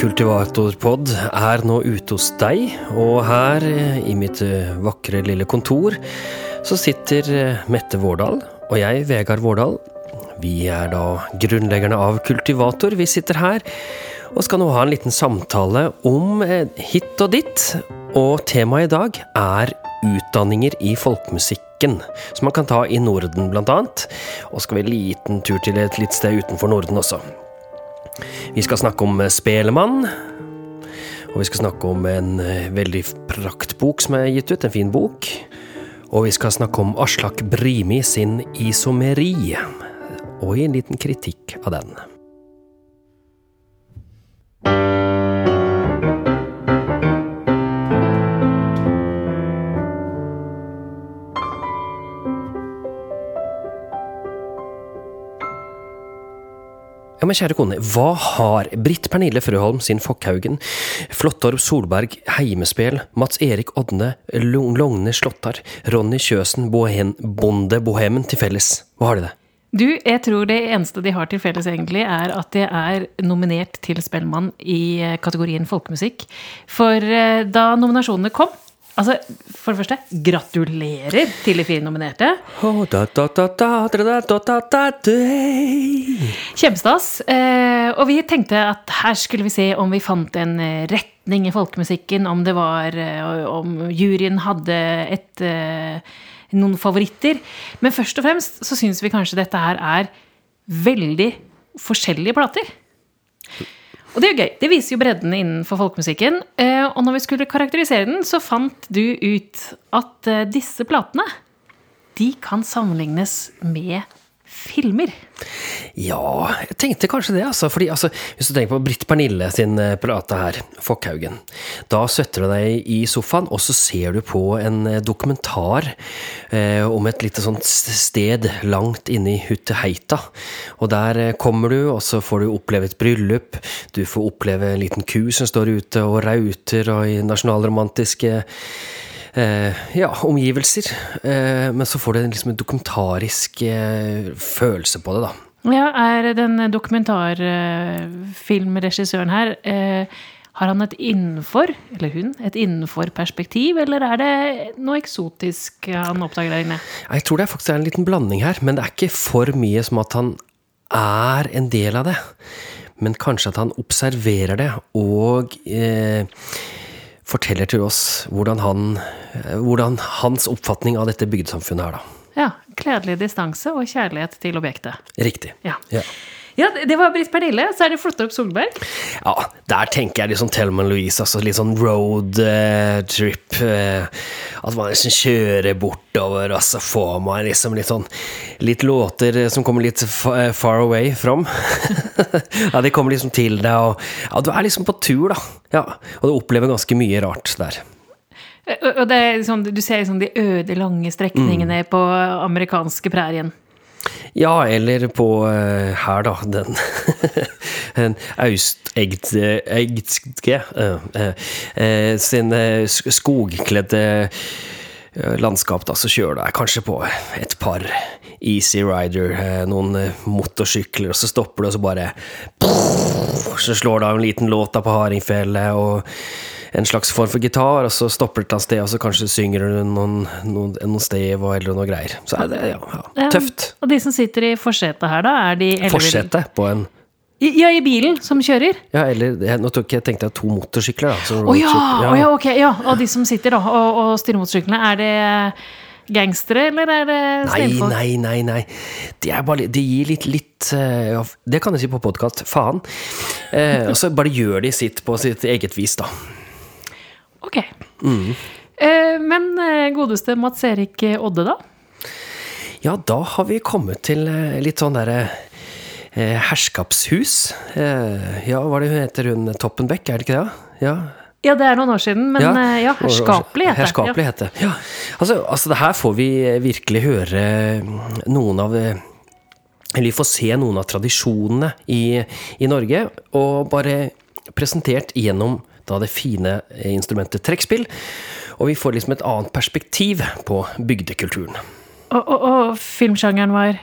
Kultivatorpod er nå ute hos deg, og her i mitt eh, vakre lille kontor så sitter eh, Mette Vårdal og jeg, Vegard Vårdal. Vi er da grunnleggerne av Kultivator. Vi sitter her og skal nå ha en liten samtale om eh, hit og ditt. Og temaet i dag er utdanninger i folkemusikken, som man kan ta i Norden blant annet. Og skal vi en liten tur til et litt sted utenfor Norden også. Vi skal snakke om Spelemann. Og vi skal snakke om en eh, veldig praktbok som er gitt ut, en fin bok. Og vi skal snakke om Aslak Brimi sin Isomeri, og gi en liten kritikk av den. Ja, men kjære kone, hva har Britt Pernille Frøholm sin Fokkhaugen, Flottorp Solberg Heimespel, Mats Erik Odne, Logne Slåttar, Ronny Kjøsen Bohen, Bonde Bohemen til felles? Hva har de det? Du, jeg tror det eneste de har til felles, egentlig, er at de er nominert til Spellemann i eh, kategorien folkemusikk. For eh, da nominasjonene kom Altså, For det første, gratulerer til de fire nominerte. Oh, da, da, da, Kjempestas. Eh, og vi tenkte at her skulle vi se om vi fant en eh, retning i folkemusikken. Om det var eh, Om juryen hadde et, noen favoritter. Men først og fremst så syns vi kanskje dette her er veldig forskjellige plater. Og det er jo gøy. Det viser jo bredden innenfor folkemusikken. Eh, og når vi skulle karakterisere den, så fant du ut at eh, disse platene de kan sammenlignes med filmer. Ja, jeg tenkte kanskje det, altså. Fordi, altså, hvis du tenker på Britt Pernille sin eh, plate her, Fokkhaugen. Da setter du deg i sofaen, og så ser du på en eh, dokumentar eh, om et lite sånt sted langt inne i Hutteheita. Og der eh, kommer du, og så får du oppleve et bryllup. Du får oppleve en liten ku som står ute og rauter, og i nasjonalromantiske ja, omgivelser. Eh, men så får du liksom en dokumentarisk eh, følelse på det, da. Ja, er den dokumentarfilmregissøren her eh, Har han et innenfor, eller hun, et innenfor-perspektiv, eller er det noe eksotisk han oppdager der inne? Jeg tror det er faktisk er en liten blanding her, men det er ikke for mye som at han er en del av det. Men kanskje at han observerer det og eh, forteller til oss hvordan, han, eh, hvordan hans oppfatning av dette bygdesamfunnet er, da. Ja. Kledelig distanse og kjærlighet til objektet. Riktig. Ja. Ja. Ja, det var Britt Pernille. Så er det Flottorp Solberg. Ja, der tenker jeg liksom Thelma Louise, altså litt sånn road eh, trip. eh, at man liksom kjører bortover, og så får man liksom litt sånn Litt låter eh, som kommer litt far away fram. ja, de kommer liksom til deg, og ja, du er liksom på tur, da. Ja, og du opplever ganske mye rart der. Og det er liksom, du ser liksom de øde, lange strekningene på amerikanske prærien. Ja, eller på uh, her, da, den En austegdske uh, uh, sin eh, skogkledde eh, landskap, da, så kjører du kanskje på et par Easy Rider, eh, noen eh, motorsykler, og så stopper du, og så bare Så slår du av en liten låt da på hardingfele, og en slags form for gitar, og så stopper det et sted, og så kanskje synger du noen, noen, noen stev eller noe greier. Så er det ja, ja, tøft. Og de som sitter i forsetet her, da, er de Fortsette på en I- Ja, i bilen som kjører. Ja, eller jeg, Nå tok jeg, tenkte jeg to motorsykler, Å oh, ja, ja, Oh, ja, ok. Ja. Og de som sitter da, og, og styrer motorsyklene, er det gangstere, eller er det snillfolk? nei, nei. nei. De, er bare, litt- de gir litt, litt ja, Det kan jeg si på podkast. Faen. Eh, og så bare gjør de sitt på sitt eget vis, da. Ok. Eh, men eh, godeste Mats Erik Odde, da? Ja, da har vi kommet til eh, litt sånn derre eh, herskapshus. Eh, ja, hva er det hun heter hun? Toppenbeck, er det ikke det? Ja, Ja, det er noen år siden, men ja, ja herskapelig heter det. Herskapelig heter det. Ja. Altså, altså, det her får vi virkelig høre noen av Eller vi får se noen av tradisjonene i, i Norge, og bare presentert gjennom da det fine instrumentet trekkspill. Og vi får liksom et annet perspektiv på bygdekulturen. Og, og, og filmsjangeren var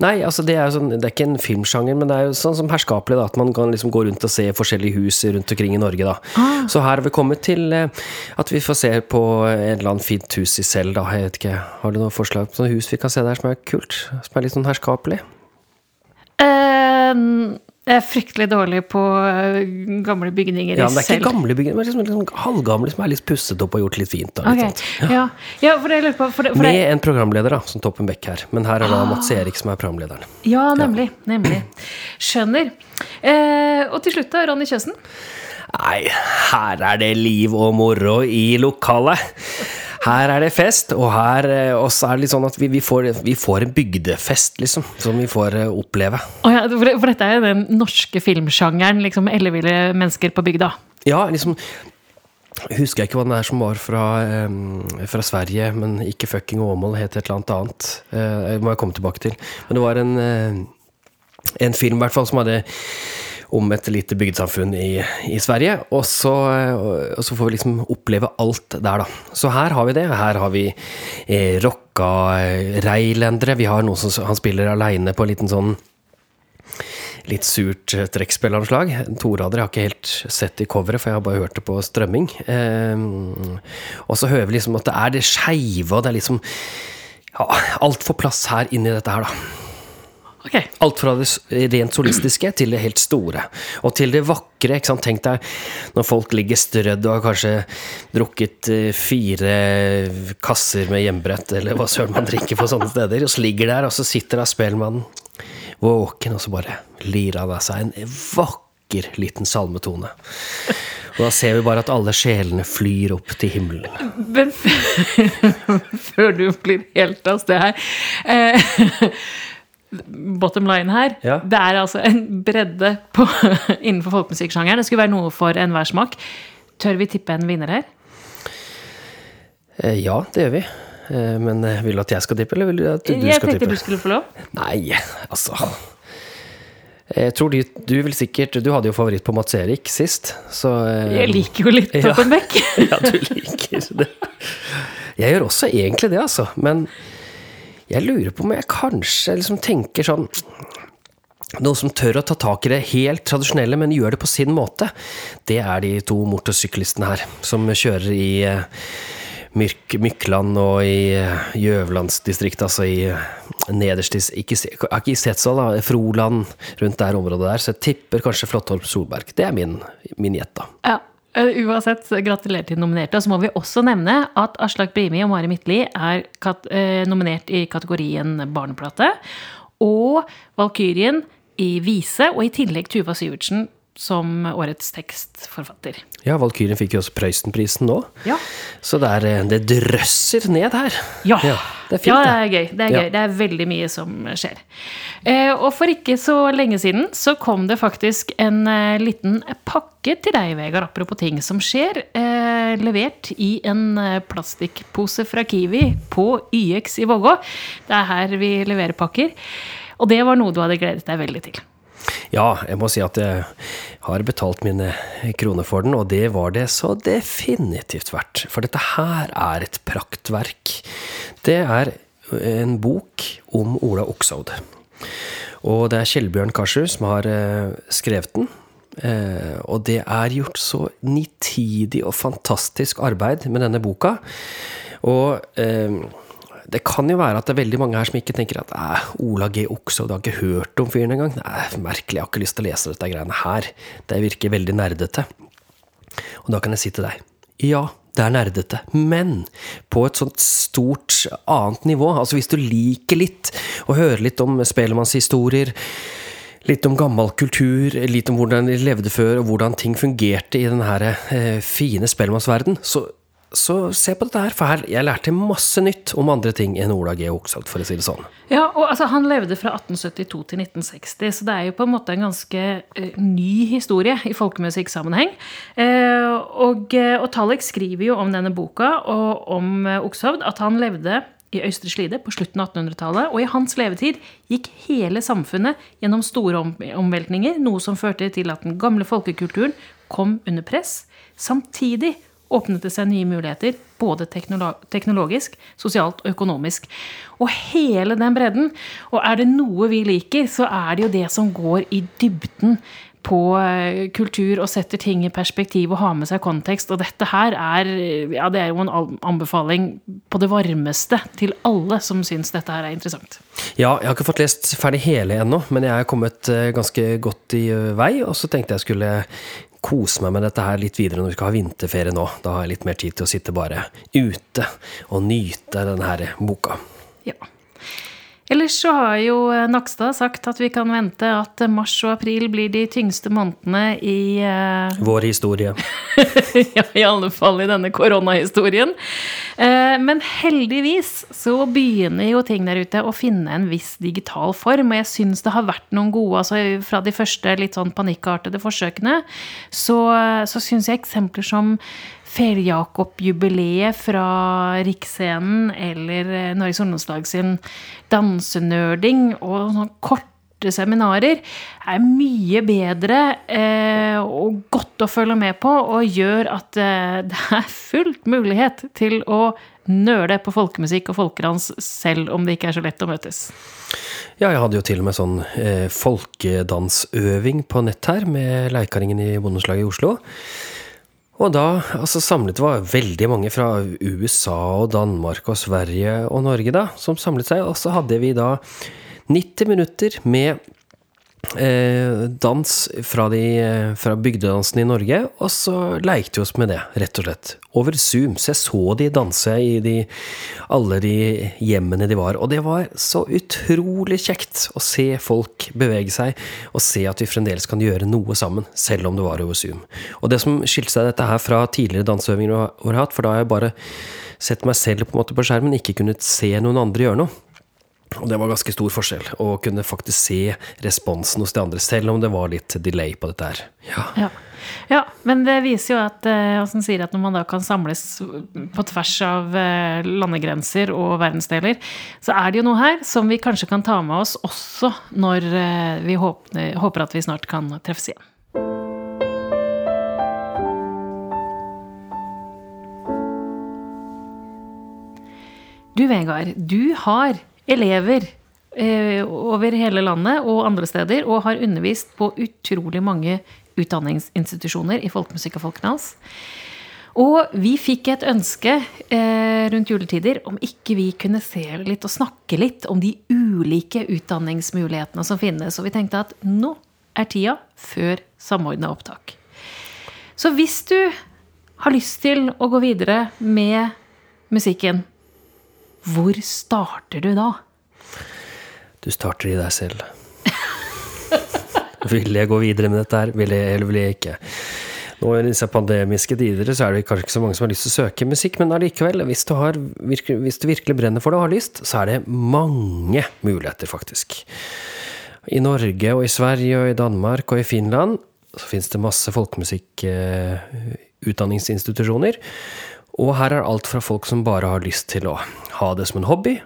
Nei, altså det er jo sånn, det er ikke en filmsjanger, men det er jo sånn som herskapelig, da, at man kan liksom gå rundt og se forskjellige hus rundt omkring i Norge, da. Så her har vi kommet til eh, at vi får se på en eller annen fint hus i selv, da. Jeg vet ikke, har du noen forslag på noe hus vi kan se der som er kult? Som er litt sånn herskapelig? Eh, jeg er fryktelig dårlig på eh, gamle bygninger Ja, men det er selv. ikke gamle bygninger, men liksom, liksom halvgamle som er litt pusset opp og gjort litt fint. Da, litt okay. sånt. ja. ja, for det jeg lurer på for det, for Med det, en programleder, da, som Toppen Beck her. Men her er da Ah. Mats Erik som er programlederen. Ja, nemlig. nemlig. Skjønner. Eh, og til slutt, da, Ronny Kjøsen. Nei, her er det liv og moro i lokalet. Her er det fest, og her eh, også er det litt sånn at vi, vi, får, vi får en bygdefest, liksom. Som vi får eh, oppleve. Oh ja, for, for dette er jo den norske filmsjangeren, liksom elleville mennesker på bygda. Ja, liksom Husker jeg ikke hva den er som var fra, um, fra Sverige, men ikke fucking Åmål, het et eller annet annet. Uh, må jeg komme tilbake til. Men det var en, uh, en film i hvert fall som hadde om et lite bygdesamfunn i, i Sverige. Og så, og så får vi liksom oppleve alt der, da. Så her har vi det. Her har vi eh, rocka eh, reilendere. Vi har noen som han spiller aleine på en liten sånn litt surt eh, trekkspillanslag. Torader jeg har ikke helt sett i coveret, for jeg har bare hørt det på strømming. Eh, og så hører vi liksom at det er det skeive, og det er liksom ja, Alt får plass her inni dette her, da. Ok. Alt fra det rent solistiske til det helt store. Og til det vakre. ikke sant? Tenk deg når folk ligger strødd og har kanskje drukket eh, fire kasser med hjemmebrett, eller hva søren man drikker på sånne steder, og så ligger der, og så sitter da spellemann våken, og så bare lirer han av seg en vakker liten salmetone. Og da ser vi bare at alle sjelene flyr opp til himmelen. Men før du blir helt av sted her eh, Bottom line her, Ja. det er altså en bredde på, innenfor folkemusikksjangeren. Det skulle være noe for enhver smak. Tør vi tippe en vinner her? Eh, Ja, det gjør vi. Eh, Men eh, vil du at jeg skal tippe, eller vil du at du jeg skal tenkte du skulle få lov. Nei, altså Jeg tror du, du vil sikkert Du hadde jo favoritt på Mats Erik sist, så Jeg liker jo litt Ja. Toppen Beck. Ja, du liker det. Jeg gjør også egentlig det, altså. Men jeg lurer på om jeg kanskje liksom tenker sånn noen som tør å ta tak i det helt tradisjonelle, men gjør det på sin måte. Det er de to motorsyklistene her, som kjører i eh, Myrk, Mykland og i eh, Gjøvlandsdistriktet, altså i eh, nederst Ikke, ikke i Setesdal, da, Froland, rundt det området der. Så jeg tipper kanskje Flåttorp Solberg. Det er min, min gjett, da. Ja, Uansett, gratulerer til nominerte. Og så må vi også nevne at Aslak Brimi og Mari Midtli er eh, nominert i kategorien barneplate. Og Valkyrien i vise, og i tillegg Tuva Syvertsen som årets tekstforfatter. Ja, Valkyrien fikk jo også Prøysenprisen nå. Ja. Så det, er, eh, det drøsser ned her. Ja. Ja, det er fint, ja, det er gøy. Det er, gøy. Det er veldig mye som skjer. Eh, og for ikke så lenge siden så kom det faktisk en eh, liten pakke til deg, Vegard, apropos ting som skjer. Eh, levert i en plastikkpose fra Kiwi på YX i Vågå. Det er her vi leverer pakker. Og det var noe du hadde gledet deg veldig til. Ja, jeg må si at jeg har betalt mine kroner for den, og det var det så definitivt verdt. For dette her er et praktverk. Det er en bok om Ola Okshovd. Og det er Kjellbjørn Karsrud som har eh, skrevet den. Eh, og det er gjort så nitidig og fantastisk arbeid med denne boka. Og eh, det kan jo være at det er veldig mange her som ikke tenker at eh, Ola G. Okshovd, har ikke hørt om fyren engang. Nei, merkelig, jeg har ikke lyst til å lese dette greiene her. Det virker veldig nerdete. Og da kan jeg si til deg, ja, det er nerdete, men på et sånt stort annet nivå. Altså hvis du liker litt å høre litt om spelemannshistorier, litt om gammel kultur, litt om hvordan de levde før, og hvordan ting fungerte i den her eh, fine spellemannsverden, så, så se på dette her, for her jeg lærte masse nytt om andre ting enn Ola G. Okshovd, for å si det sånn. Ja, og altså, Han levde fra 1872 til 1960, så det er jo på en måte en ganske uh, ny historie i folkemusikksammenheng. Uh, og, uh, og Tallek skriver jo om denne boka og om uh, Okshovd at han levde i Øystre Slide på slutten av 1800-tallet, og i hans levetid gikk hele samfunnet gjennom store om omveltninger, noe som førte til at den gamle folkekulturen kom under press. Samtidig åpnet det seg nye muligheter både teknologisk, sosialt og økonomisk. Og hele den bredden. Og er det noe vi liker, så er det jo det som går i dybden på eh, kultur og setter ting i perspektiv og har med seg kontekst. Og dette her er, ja, det er jo en anbefaling på det varmeste til alle som syns dette her er interessant. Ja, jeg har ikke fått lest ferdig hele ennå, men jeg er kommet eh, ganske godt i eh, vei. Og så tenkte jeg skulle kose meg med dette her litt videre når vi skal ha vinterferie nå. Da har jeg litt mer tid til å sitte bare ute og nyte denne her boka. Ja. Ellers så har jo eh, Nakstad sagt at vi kan vente at mars og april blir de tyngste månedene i uh... Vår historie. ja, i alle fall i denne koronahistorien. Uh, men heldigvis så begynner jo ting der ute å finne en viss digital form. Og jeg syns det har vært noen gode altså Fra de første litt sånn panikkartede forsøkene, så, så syns jeg eksempler som Fel-Jakob-jubileet fra Riksscenen eller eh, Norges Ungdomslag sin dansenerding og sånne korte seminarer er mye bedre eh, og godt å følge med på, og gjør at eh, det er fullt mulighet til å nøle på folkemusikk og folkedans, selv om det ikke er så lett å møtes. Ja, jeg hadde jo til og med sånn eh, folkedansøving på nett her, med Leikaringen i Bondeslaget i Oslo. Og da altså samlet var veldig mange fra USA og Danmark og Sverige og Norge da, som samlet seg. Og så hadde vi da 90 minutter med dans fra, de, fra bygdedansen i Norge, og så lekte vi oss med det, rett og slett. Over Zoom. Så jeg så de danse i de, alle de hjemmene de var. Og det var så utrolig kjekt å se folk bevege seg, og se at vi fremdeles kan gjøre noe sammen, selv om det var over Zoom. Og det som skilte seg dette her fra tidligere danseøvinger vi har hatt, for da har jeg bare sett meg selv på, på skjermen, ikke kunnet se noen andre gjøre noe. Og det var ganske stor forskjell å kunne faktisk se responsen hos de andre, selv om det var litt delay på dette her. Ja. ja. ja men det viser jo at, som eh, sier, at når man da kan samles på tvers av eh, landegrenser og verdensdeler, så er det jo noe her som vi kanskje kan ta med oss også når eh, vi håper, håper at vi snart kan treffes igjen. Du Vegard, du har elever eh, over hele landet og andre steder, og har undervist på utrolig mange utdanningsinstitusjoner i folkemusikk og folkedans. Og vi fikk et ønske eh, rundt juletider om ikke vi kunne se litt og snakke litt om de ulike utdanningsmulighetene som finnes. Og vi tenkte at nå er tida før samordna opptak. Så hvis du har lyst til å gå videre med musikken, hvor starter du da? Du starter i deg selv. vil jeg gå videre med dette her, vil jeg, eller vil jeg ikke? Nå I disse pandemiske tider så er det kanskje ikke så mange som har lyst til å søke musikk, men allikevel, hvis, hvis, du virkelig brenner for det og har lyst, så er det mange muligheter, faktisk. I Norge og i Sverige og i Danmark og i Finland så fins det masse folkemusikkutdanningsinstitusjoner. Eh, og her er alt fra folk som bare har lyst til å ha det som en hobby,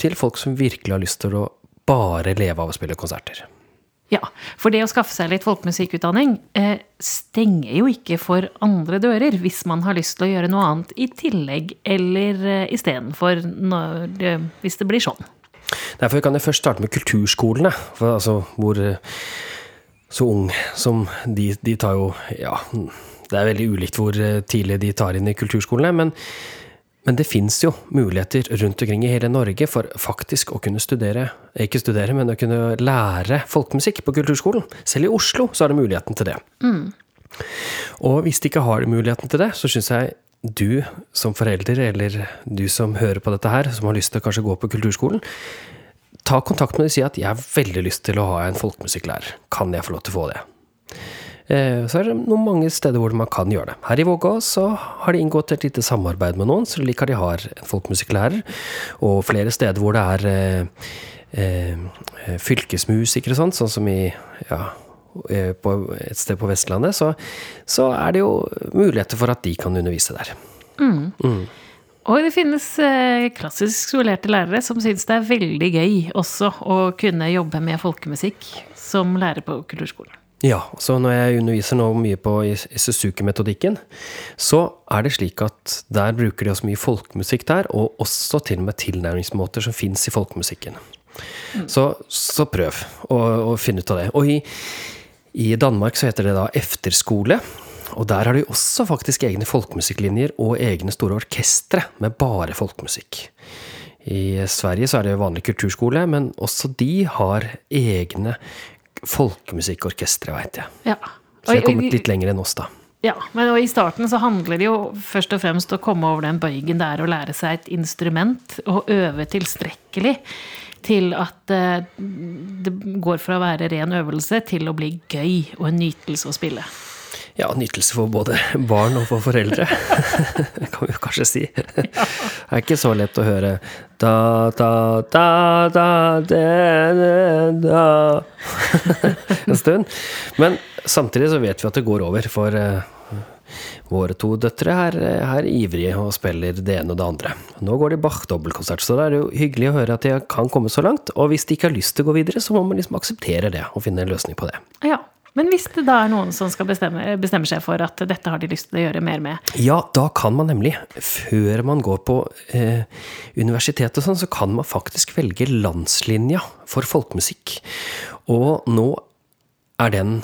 til folk som virkelig har lyst til å bare leve av å spille konserter. Ja, for det å skaffe seg litt folkemusikkutdanning eh, stenger jo ikke for andre dører, hvis man har lyst til å gjøre noe annet i tillegg eller eh, istedenfor hvis det blir sånn. Derfor kan jeg først starte med kulturskolene. For altså, hvor eh, så ung som de, de tar jo Ja, det er veldig ulikt hvor eh, tidlig de tar inn i kulturskolene. men men det fins jo muligheter rundt omkring i hele Norge for faktisk å kunne studere, ikke studere, men å kunne lære folkemusikk på kulturskolen. Selv i Oslo så er det muligheten til det. Mm. Og hvis de ikke har muligheten til det, så syns jeg du som forelder, eller du som hører på dette her, som har lyst til å kanskje gå på kulturskolen, ta kontakt med dem og si at jeg har veldig lyst til å ha en folkemusikklærer. Kan jeg få lov til å få det? Eh, så er det noen mange steder hvor man kan gjøre det. Her i Vågå så har de inngått et lite samarbeid med noen, så at de har en folkemusikklærer. Og flere steder hvor det er eh, eh, fylkesmusikere sånn som i ja, eh, på et sted på Vestlandet, så, så, er det jo muligheter for at de kan undervise der. Mm. Mm. Og det finnes eh, klassisk skolerte lærere som syns det er veldig gøy også å kunne jobbe med folkemusikk som lærer på kulturskolen. Ja, så når jeg underviser nå mye på Suzuki-metodikken, så er det slik at der bruker de også mye folkemusikk der, og også til og med tilnærmingsmåter som fins i folkemusikken. Så, så prøv å, å finne ut av det. Og i, i Danmark så heter det da efterskole. Og der har de også faktisk egne folkemusikklinjer og egne store orkestre med bare folkemusikk. I Sverige så er det vanlig kulturskole, men også de har egne folkemusikkorkestre, veit jeg. Ja. Så de har kommet litt lenger enn oss, da. Ja, men i starten så handler det jo først og fremst å komme over den bøygen det er å lære seg et instrument og øve tilstrekkelig til at eh, det går fra å være ren øvelse til å bli gøy og en nytelse å spille. Ja, nytelse for både barn og for foreldre, Det kan vi kanskje si. Det er ikke så lett å høre da, da, da, da, da, da, da en stund. Men samtidig så vet vi at det går over, for eh, våre to døtre er, er ivrige og spiller det ene og det andre. Nå går det Bach dobbeltkonsert, så det er jo hyggelig å høre at de kan komme så langt. Og hvis de ikke har lyst til å gå videre, så må man liksom akseptere det og finne en løsning på det. Ja, Men hvis det da er noen som skal bestemme, bestemmer seg for at dette har de lyst til å gjøre mer med, Ja, da kan man nemlig, før man går på eh, universitet og sånn, så kan man faktisk velge landslinja for folkemusikk. Og nå er den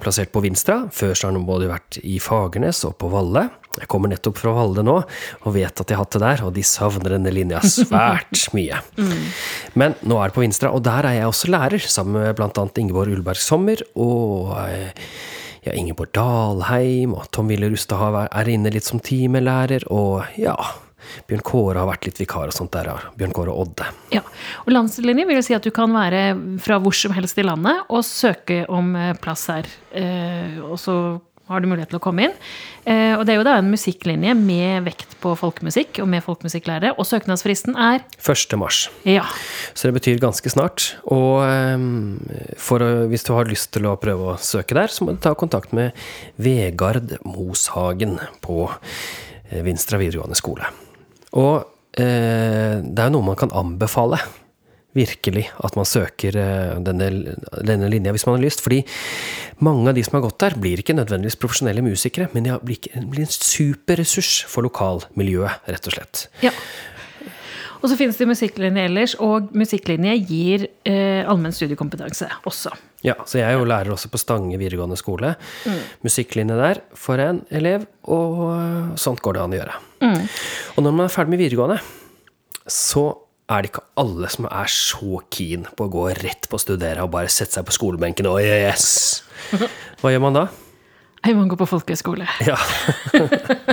plassert på Vinstra. Før så har han både vært i Fagernes og på Valle. Jeg kommer nettopp fra Valle nå og vet at jeg har hatt det der, og de savner denne linja svært mye. Men nå er det på Vinstra, og der er jeg også lærer, sammen med bl.a. Ingeborg Ulberg Sommer og eh, ja, Ingeborg Dalheim, og Tom Wille Rustad er inne litt som timelærer, og ja Bjørn Kåre har vært litt vikar og sånt der. Bjørn Kåre og Odde. Ja, og Landslinje vil jo si at du kan være fra hvor som helst i landet og søke om eh, plass her. Eh, og så har du mulighet til å komme inn. Eh, og det er jo da en musikklinje med vekt på folkemusikk og med folkemusikklærere. Og søknadsfristen er 1. mars. ja. Så det betyr ganske snart. Og for hvis du har lyst til å prøve å søke der, så må du ta kontakt med Vegard Moshagen på Vinstra videregående skole. Og eh, det er jo noe man kan anbefale. Virkelig at man søker eh, denne, denne linja hvis man har lyst. Fordi mange av de som har gått der, blir ikke nødvendigvis profesjonelle musikere, men de blir, blir en superressurs for lokalmiljøet, rett og slett. ja. Og så finnes det musikklinje ellers, og musikklinje gir eh, allmenn studiekompetanse også. Ja, så jeg er jo lærer også på Stange videregående skole. Musikklinje der for en elev, og sånt går det an å gjøre. Og når man er ferdig med videregående, så er det ikke alle som er så keen på å gå rett på å studere og bare sette seg på skolebenken og yes! Hva gjør man da? Jeg må gå på folkehøyskole. Ja.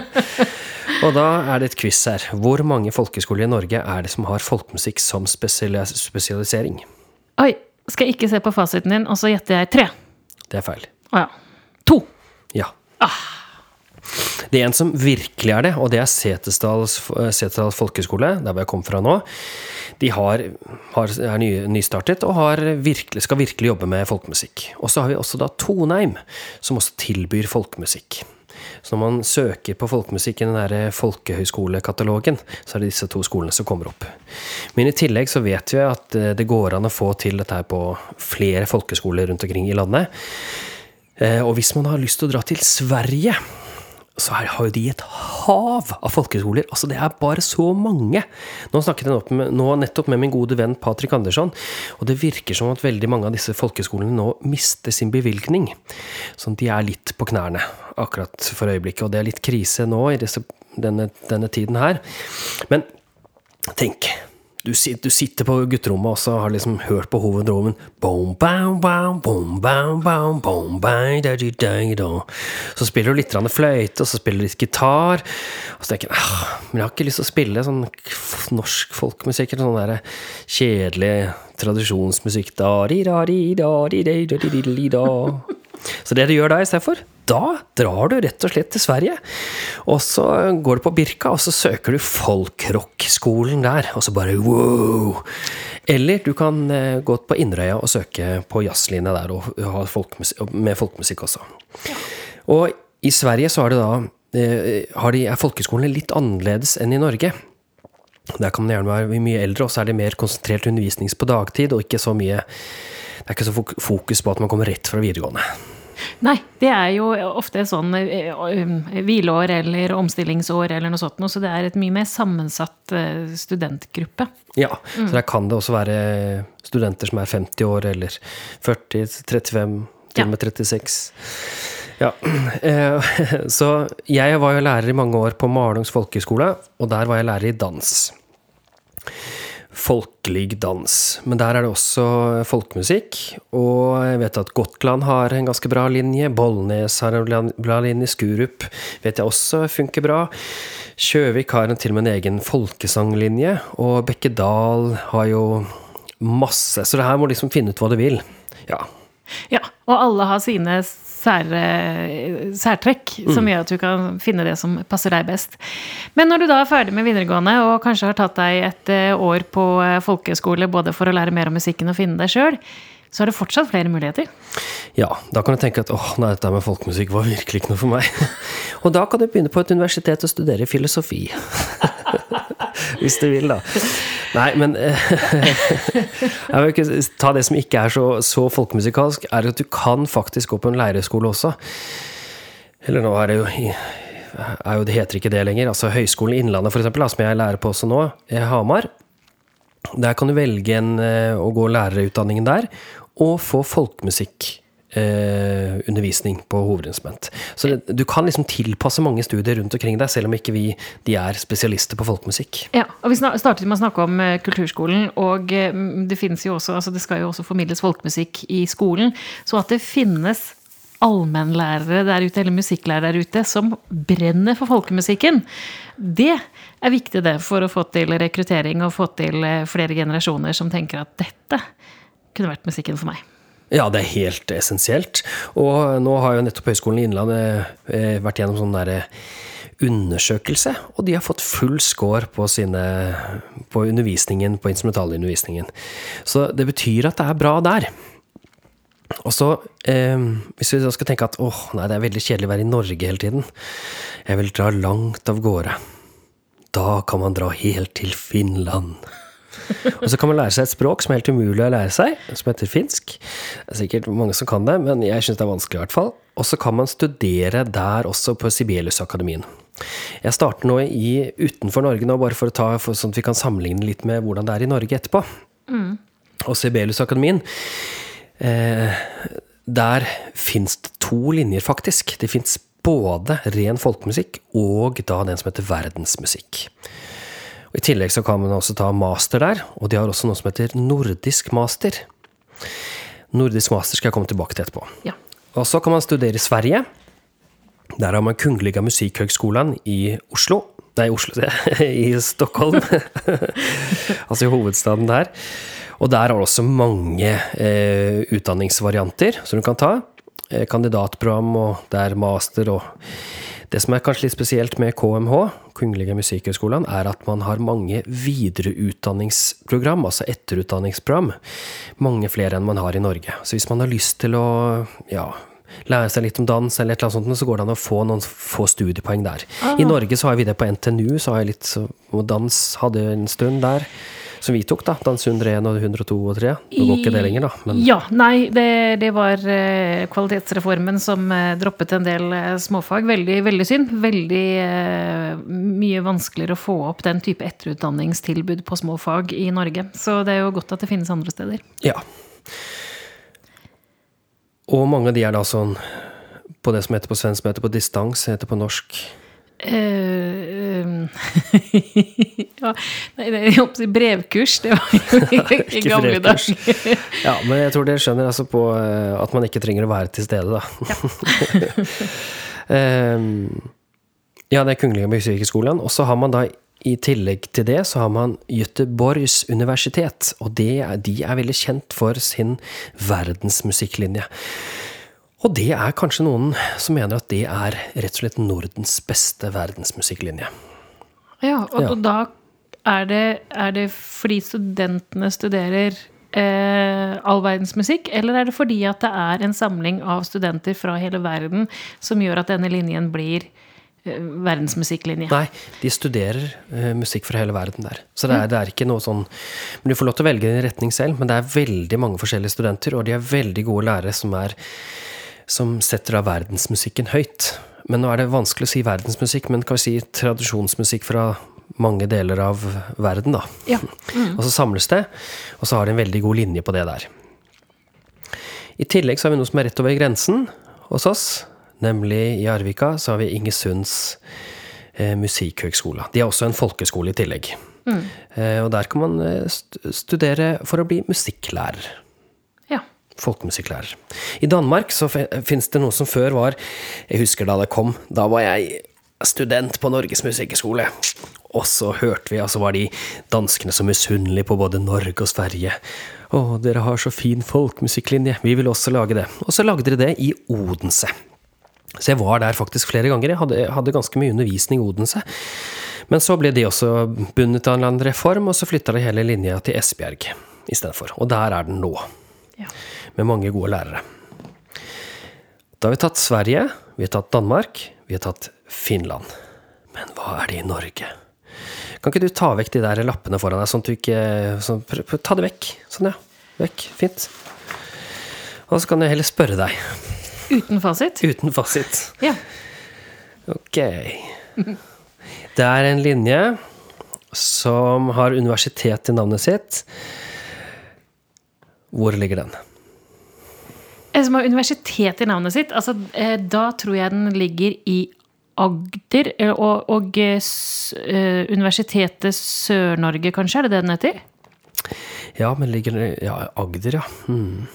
og da er det et quiz her. Hvor mange folkehøyskoler i Norge er det som har folkemusikk som spesialisering? Oi, skal jeg ikke se på fasiten din, og så gjetter jeg tre. Det er feil. Å ja. To. Ja. Det er en som virkelig er det, og det er Setesdals, Folkeskole, folkehøgskole, der hvor jeg kom fra nå. De har, har, er ny, nystartet og har virkelig, skal virkelig jobbe med folkemusikk. Og så har vi også da Toneim, som også tilbyr folkemusikk. Så når man søker på folkemusikk i den der folkehøyskolekatalogen, så er det disse to skolene som kommer opp. Men i tillegg så vet vi at eh, det går an å få til dette her på flere folkeskoler rundt omkring i landet. Eh, Og hvis man har lyst til å dra til Sverige, så her har jo de et hav av folkehøyskoler. Altså, det er bare så mange. Nå snakket jeg med, nå nettopp med min gode venn Patrick Andersson, og det virker som at veldig mange av disse folkehøyskolene nå mister sin bevilgning. Sånn, de er litt på knærne akkurat for øyeblikket, og det er litt krise nå i disse, denne, denne tiden her. Men tenk, du, du sitter på gutterommet og så har liksom hørt på da. Så spiller du litt fløyte, og så spiller du litt gitar. Og så tenker jeg ah, men jeg har ikke lyst til å spille sånn norsk folkemusikk eller sånn der kjedelig tradisjonsmusikk da, di, da, di, da, di, da, di, di, di, da. Så det du gjør da istedenfor, da drar du rett og slett til Sverige. Og så går du på Birka, og så søker du folkrockskolen der. Og så bare wow! Eller du kan eh, gå på Inderøya og søke på jazzlinja der og ha folkemusikk, med folkemusikk også. Og i Sverige så er, det da eh, har de, er folkeskolene litt annerledes enn i Norge. Der kan man gjerne være mye eldre, og så er det mer konsentrert undervisning på dagtid, og ikke så mye det er ikke så fokus på at man kommer rett fra videregående. Nei, det er jo ofte sånn eh, eh, hvileår eller omstillingsår eller noe sånt, noe, så det er et mye mer sammensatt eh, studentgruppe. Ja, så der kan det også være studenter som er 50 år, eller 40, 35, til og med 36. Ja, så jeg var jo lærer i mange år på Malungs folkehøgskole, og der var jeg lærer i dans. Folkelig dans. Men der er det også folkemusikk. Og jeg vet at Gotland har en ganske bra linje. Bollnes har en bra linje. Skurup vet jeg også funker bra. Kjøvik har en, til og med en egen folkesanglinje. Og Bekkedal har jo masse. Så det her må liksom finne ut hva du vil. Ja. Ja, og alle har sine sære, særtrekk som gjør at du kan finne det som passer deg best. Men når du da er ferdig med videregående og kanskje har tatt deg et eh, år på folkeskole folkehøyskole både for å lære mer om musikken og finne deg sjøl, så er det fortsatt flere muligheter. Ja, da kan du tenke at åh, nei, dette med folkemusikk var virkelig ikke noe for meg. Og da kan du begynne på et universitet og studere filosofi. Hvis du vil, da. Nei, men Jeg vil ikke ta det som ikke er så, så folkemusikalsk, er at du kan faktisk gå på en leirskole også. Eller nå er det jo er jo, Det heter ikke det lenger. Altså Høgskolen Innlandet, da, som jeg lærer på også nå, Hamar. Der kan du velge en, eh, å gå lærerutdanningen der, og få folkemusikk eh, undervisning på hovedinstrument. Så det, du kan liksom tilpasse mange studier rundt omkring deg, selv om ikke vi de er spesialister på folkemusikk. Ja, og Vi startet med å snakke om eh, kulturskolen, og eh, det finnes jo også, altså det skal jo også formidles folkemusikk i skolen. Så at det finnes allmennlærere der ute, eller musikklærere der ute, som brenner for folkemusikken, det er viktig det for å få til rekruttering og få til eh, flere generasjoner som tenker at dette kunne vært musikken for meg. Ja, det er helt essensielt. Og nå har jo nettopp Høgskolen i Innlandet eh, vært gjennom sånn derre undersøkelse, og de har fått full score på, sine, på undervisningen, på instrumentalundervisningen. Så det betyr at det er bra der. Og så, eh, hvis vi da skal tenke at åh, nei, det er veldig kjedelig å være i Norge hele tiden, jeg vil dra langt av gårde. Da kan man dra helt til Finland. Og så kan man lære seg et språk som er helt umulig å lære seg, som heter finsk. Det er sikkert mange som kan det, men jeg syns det er vanskelig i hvert fall. Og så kan man studere der også, på Sibeliusakademien. Jeg starter nå i utenfor Norge nå, bare for å ta, for, sånn at vi kan sammenligne litt med hvordan det er i Norge etterpå. Og Sibeliusakademien eh, Der fins det to linjer, faktisk. Det fins både ren folkemusikk og da den som heter verdensmusikk. Og I tillegg så kan man også ta master der, og de har også noe som heter nordisk master. Nordisk master skal jeg komme tilbake til etterpå. Ja. Og så kan man studere i Sverige. Der har man Kungliga Musikkhøgskolan i Oslo. Nei, Oslo. I Stockholm. altså i hovedstaden der. Og der har du også mange eh, utdanningsvarianter som du kan ta. Eh, kandidatprogram, og det er master og Det som er kanskje litt spesielt med KMH, Kungliga Musikkhøgskolan, er at man har mange videreutdanningsprogram, altså etterutdanningsprogram. Mange flere enn man har i Norge. Så hvis man har lyst til å ja, lære seg litt om dans, eller et eller annet sånt, så går det an å få noen få studiepoeng der. I Norge så har vi det på NTNU, så har jeg litt dans hadde en stund der. Som vi tok, da. Dans 101 og 102 og 3. Nå går ikke det lenger, da. Men Ja, nei, det, det var eh, kvalitetsreformen som eh, droppet en del eh, småfag. Veldig, veldig synd. Veldig mye vanskeligere å få opp den type etterutdanningstilbud på små fag i Norge. Så det er jo godt at det finnes andre steder. Ja. Og mange av de er da sånn på det som heter på svensk, som heter på distans, heter på norsk Eh, ja, nei, si brevkurs, det var jo i, gamle dager. Ja, men jeg tror dere skjønner altså på eh, at man ikke trenger å være til stede, da. Ehm, ja, det er Kungliga Musikkhøgskolen. Og så har man da i tillegg til det, så har man Göteborgs universitet. Og det de er veldig kjent for sin verdensmusikklinje. Og det er kanskje noen som mener at det er rett og slett Nordens beste verdensmusikklinje. Ja, og Ja. da er det, er det fordi studentene studerer eh, all verdens musikk, eller er det fordi at det er en samling av studenter fra hele verden som gjør at denne linjen blir eh, verdensmusikklinje. Nei, de studerer eh, musikk fra hele verden der. Så det er, det er ikke noe sånn Men du får lov til å velge din retning selv, men det er veldig mange forskjellige studenter, og de er veldig gode lærere som er som setter av verdensmusikken høyt. Men nå er det vanskelig å si verdensmusikk, men kan vi si tradisjonsmusikk fra mange deler av verden, da. Ja. Og så samles det, og så har de en veldig god linje på det der. I tillegg så har vi noe som er rett over grensen hos oss, nemlig i Arvika så har vi Ingesunds eh, musikkhøgskole. De har også en folkeskole i tillegg. Eh, og der kan man eh, studere for å bli musikklærer. Folkemusikklærer. I Danmark så fins det noe som før var Jeg husker da det kom. Da var jeg student på Norges musikkhøgskole. Og så hørte vi, og så var de danskene så misunnelige på både Norge og Sverige. Å, dere har så fin folkemusikklinje. Vi vil også lage det. Og så lagde dere det i Odense. Så jeg var der faktisk flere ganger. Jeg hadde, hadde ganske mye undervisning i Odense. Men så ble de også bundet av en eller annen reform, og så flytta de hele linja til Esbjerg istedenfor. Og der er den nå ja. Med mange gode lærere. Da har vi tatt Sverige, vi har tatt Danmark, vi har tatt Finland. Men hva er det i Norge? Kan ikke du ta vekk de der lappene foran deg, sånn at du ikke sånn, Ta det vekk. Sånn, ja. Vekk. Fint. Og så kan jeg heller spørre deg, Uten fasit? uten fasit. Ja. Ok. Det er en linje som har universitet i navnet sitt. Hvor ligger den? En som har universitet i navnet sitt, altså, eh, da tror jeg den ligger i Agder. eh, Og, og eh, eh, Universitetet Sør-Norge, kanskje? Er det det den heter? Ja, men ligger den Ja, Agder, ja. Hmm.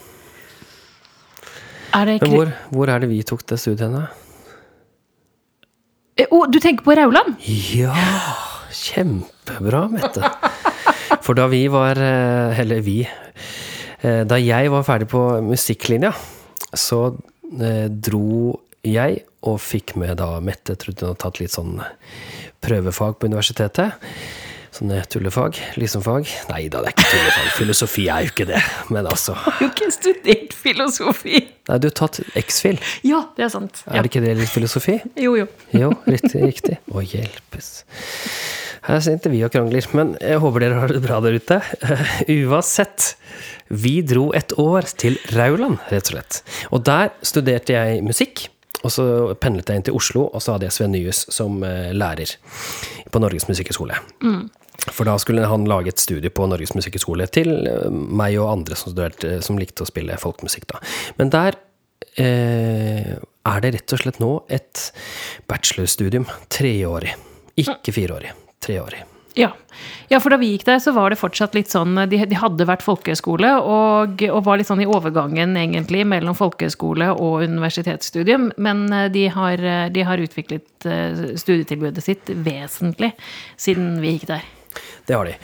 Det Men hvor, hvor er det vi tok det studiet? Eh, Å, du tenker på Rauland? Ja, kjempebra, Mette. For da vi var eh, Eller vi. Eh, Da jeg var ferdig på musikklinja, så eh, dro jeg og fikk med da Mette. Trodde hun hadde tatt litt sånn prøvefag på universitetet. Sånne tullefag. Liksom-fag. Nei da, det er ikke tullefag. Filosofi er jo ikke det. Men altså Du har jo ikke studert filosofi. Nei, du har tatt X-fil. Ja, det er sant. Ja. Er det ikke det litt filosofi? Jo, jo. Jo, riktig. riktig. Å hjelpes. Her sitter vi og krangler, men jeg håper dere har det bra der ute. Eh, Uansett, vi dro et år til Rauland, rett og slett. Og der studerte jeg musikk. Og så pendlet jeg inn til Oslo, og så hadde jeg Sven Nyhus som eh, lærer på Norges musikkhøgskole. For da skulle han lage et studie på Norges musikkhøgskole til eh, meg og andre som, studerte, som likte å spille folkemusikk. da. Men der eh, er det rett og slett nå et bachelorstudium. Treårig. Ikke fireårig. Treårig. Ja. ja, for da vi gikk der, så var det fortsatt litt sånn De, de hadde vært folkehøyskole, og, og var litt sånn i overgangen, egentlig, mellom folkehøyskole og universitetsstudium. Men eh, de har, eh, de har utviklet eh, studietilbudet sitt vesentlig siden vi gikk der. Det har de.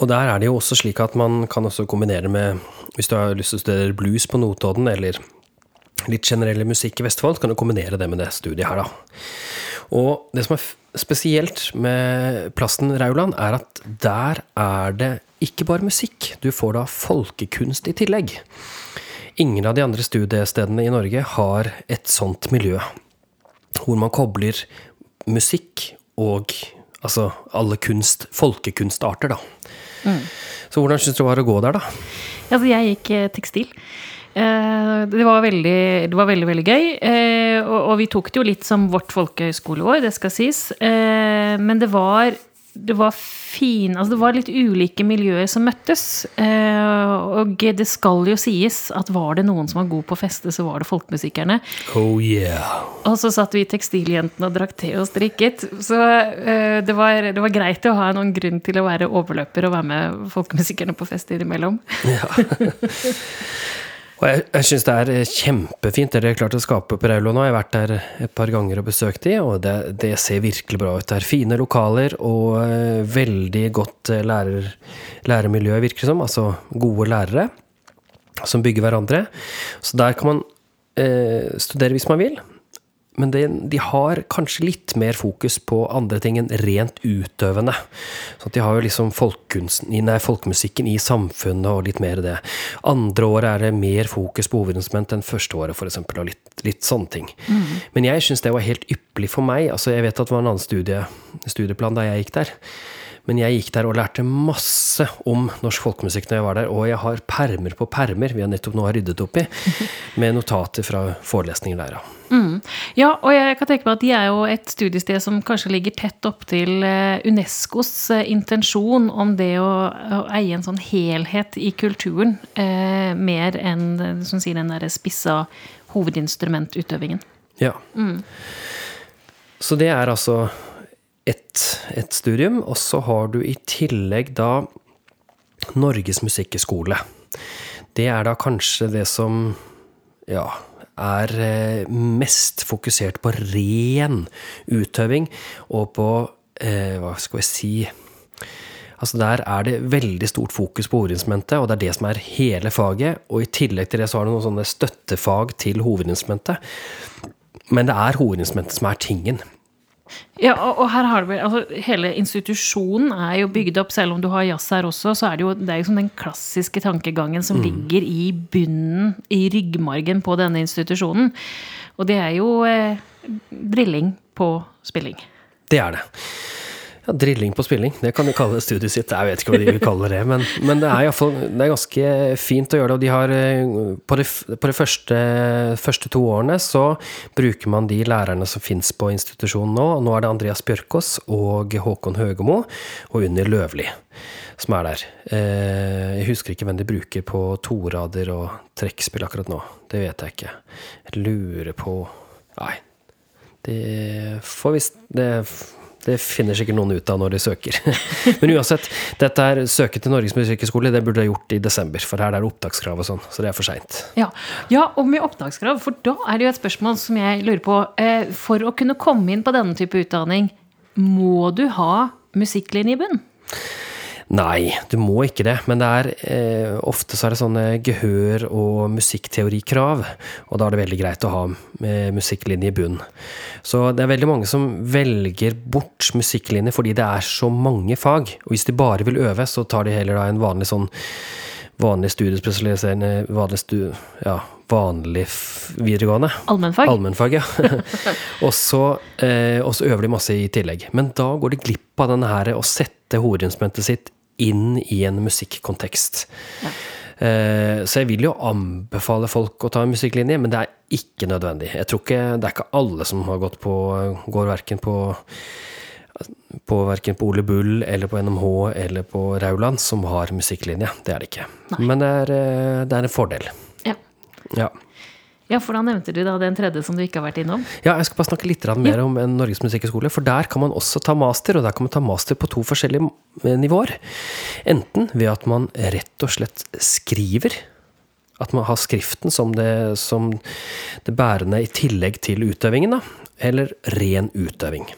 Og der er det jo også slik at man kan også kombinere med Hvis du har lyst til å studere blues på Notodden, eller litt generell musikk i Vestfold, så kan du kombinere det med det studiet her, da. Og det som er spesielt med plassen Rauland, er at der er det ikke bare musikk. Du får da folkekunst i tillegg. Ingen av de andre studiestedene i Norge har et sånt miljø. Hvor man kobler musikk og altså alle kunst, folkekunstarter, da. Så hvordan syns du det var å gå der, da? Altså, jeg gikk eh, tekstil. Eh, Det var veldig, det var veldig, veldig gøy. eh, Og, og vi tok det jo litt som vårt folkehøyskoleår, det skal sies. Eh, Men det var, det var fin Altså, det var litt ulike miljøer som møttes. Og det skal jo sies at var det noen som var god på å feste, så var det folkemusikerne. Oh yeah. Og så satt vi tekstiljentene og drakk te og strikket. Så det, var, det var greit å ha noen grunn til å være overløper og være med folkemusikerne på fest innimellom. Og jeg, jeg syns det er eh, kjempefint det dere har klart å skape på Raulo nå. Jeg har vært der et par ganger og besøkt de, og det, det ser virkelig bra ut. Det er fine lokaler og uh, veldig godt eh, lærer, læremiljø, virker det som. Altså gode lærere som bygger hverandre. Så der kan man uh, studere hvis man vil. Men de, de har kanskje litt mer fokus på andre ting enn rent utøvende. Så de har jo liksom nei, folkemusikken i samfunnet og litt mer det. Andre året er det mer fokus på hovedinstrument enn første året, f.eks., og litt, litt sånne ting. Mm. Men jeg syns det var helt ypperlig for meg. Altså, jeg vet at det var en annen studie, studieplan da jeg gikk der. Men jeg gikk der og lærte masse om norsk folkemusikk når jeg var der. Og jeg har permer på permer vi har nettopp nå har ryddet opp i, med notater fra forelesninger der. Mm. Ja, og jeg kan tenke meg at de er jo et studiested som kanskje ligger tett opp til eh, Unescos eh, intensjon om det å, å eie en sånn helhet i kulturen, eh, mer enn som sier, den derre spissa hovedinstrumentutøvingen. Ja. Mm. Så det er altså ett et studium. Og så har du i tillegg da Norges musikkhøgskole. Det er da kanskje det som ja, er eh, mest fokusert på ren utøving og på eh, Hva skal vi si Altså Der er det veldig stort fokus på hovedinstrumentet, og det er det som er hele faget. Og i tillegg til det så har du noen sånne støttefag til hovedinstrumentet. Men det er hovedinstrumentet som er tingen. Ja, og her har du vel, altså Hele institusjonen er jo bygd opp, selv om du har jazz her også, så er det jo det er liksom den klassiske tankegangen som mm. ligger i bunnen, i ryggmargen på denne institusjonen. Og det er jo eh, drilling på spilling. Det er det. Ja, drilling på spilling, det kan de kalle studiet sitt. Jeg vet ikke hva de vil kalle det, men, men det er iallfall ganske fint å gjøre det. Og de har eh, På de, på de første, første, to årene så bruker man de lærerne som fins på institusjonen nå. Nå er det Andreas Bjørkås og Håkon Høgemo og Unni Løvli som er der. Eh, jeg husker ikke hvem de bruker på torader og trekkspill akkurat nå. Det vet jeg ikke. Jeg lurer på Nei. Det får visst Det finner sikkert noen ut av når de søker. Men uansett, dette er søket til Norges musikkhøgskole. Det burde jeg gjort i desember, for her er det opptakskrav og sånn. Så det er for seint. Ja. ja, og med opptakskrav, for da er det jo et spørsmål som jeg lurer på. Eh, for å kunne komme inn på denne type utdanning, må du ha musikklinje i bunn? Nei, du må ikke det. Men det er eh, ofte så er det sånne gehør- og musikkteorikrav. Og da er det veldig greit å ha eh, musikklinje i bunn. Så det er veldig mange som velger bort musikklinje fordi det er så mange fag. Og hvis de bare vil øve, så tar de heller da en vanlig sånn vanlig studiespesialiserende vanlig, stu, ja, vanlig videregående. Allmennfag. Allmennfag, ja. og, så, eh, og så øver de masse i tillegg. Men da går de glipp av denne her å sette hovedinstrumentet sitt inn i en musikkontekst. Ja. Eh, så jeg vil jo anbefale folk å ta en musikklinje, men det er ikke nødvendig. Jeg tror ikke, Det er ikke alle som har gått på går verken på på verken på Ole Bull eller på NMH eller på Rauland som har musikklinje. Det er det ikke. Nei. Men det er, eh, det er, en fordel. Ja. ja. Ja, for da nevnte du da den tredje som du ikke har vært innom. Ja, jeg skal bare snakke litt mer om Norges musikkhøgskole. For der kan man også ta master, og der kan man ta master på to forskjellige eh, nivåer. Enten ved at man rett og slett skriver. At man har skriften som det, som det bærende i tillegg til utøvingen, da. Eller ren utøving.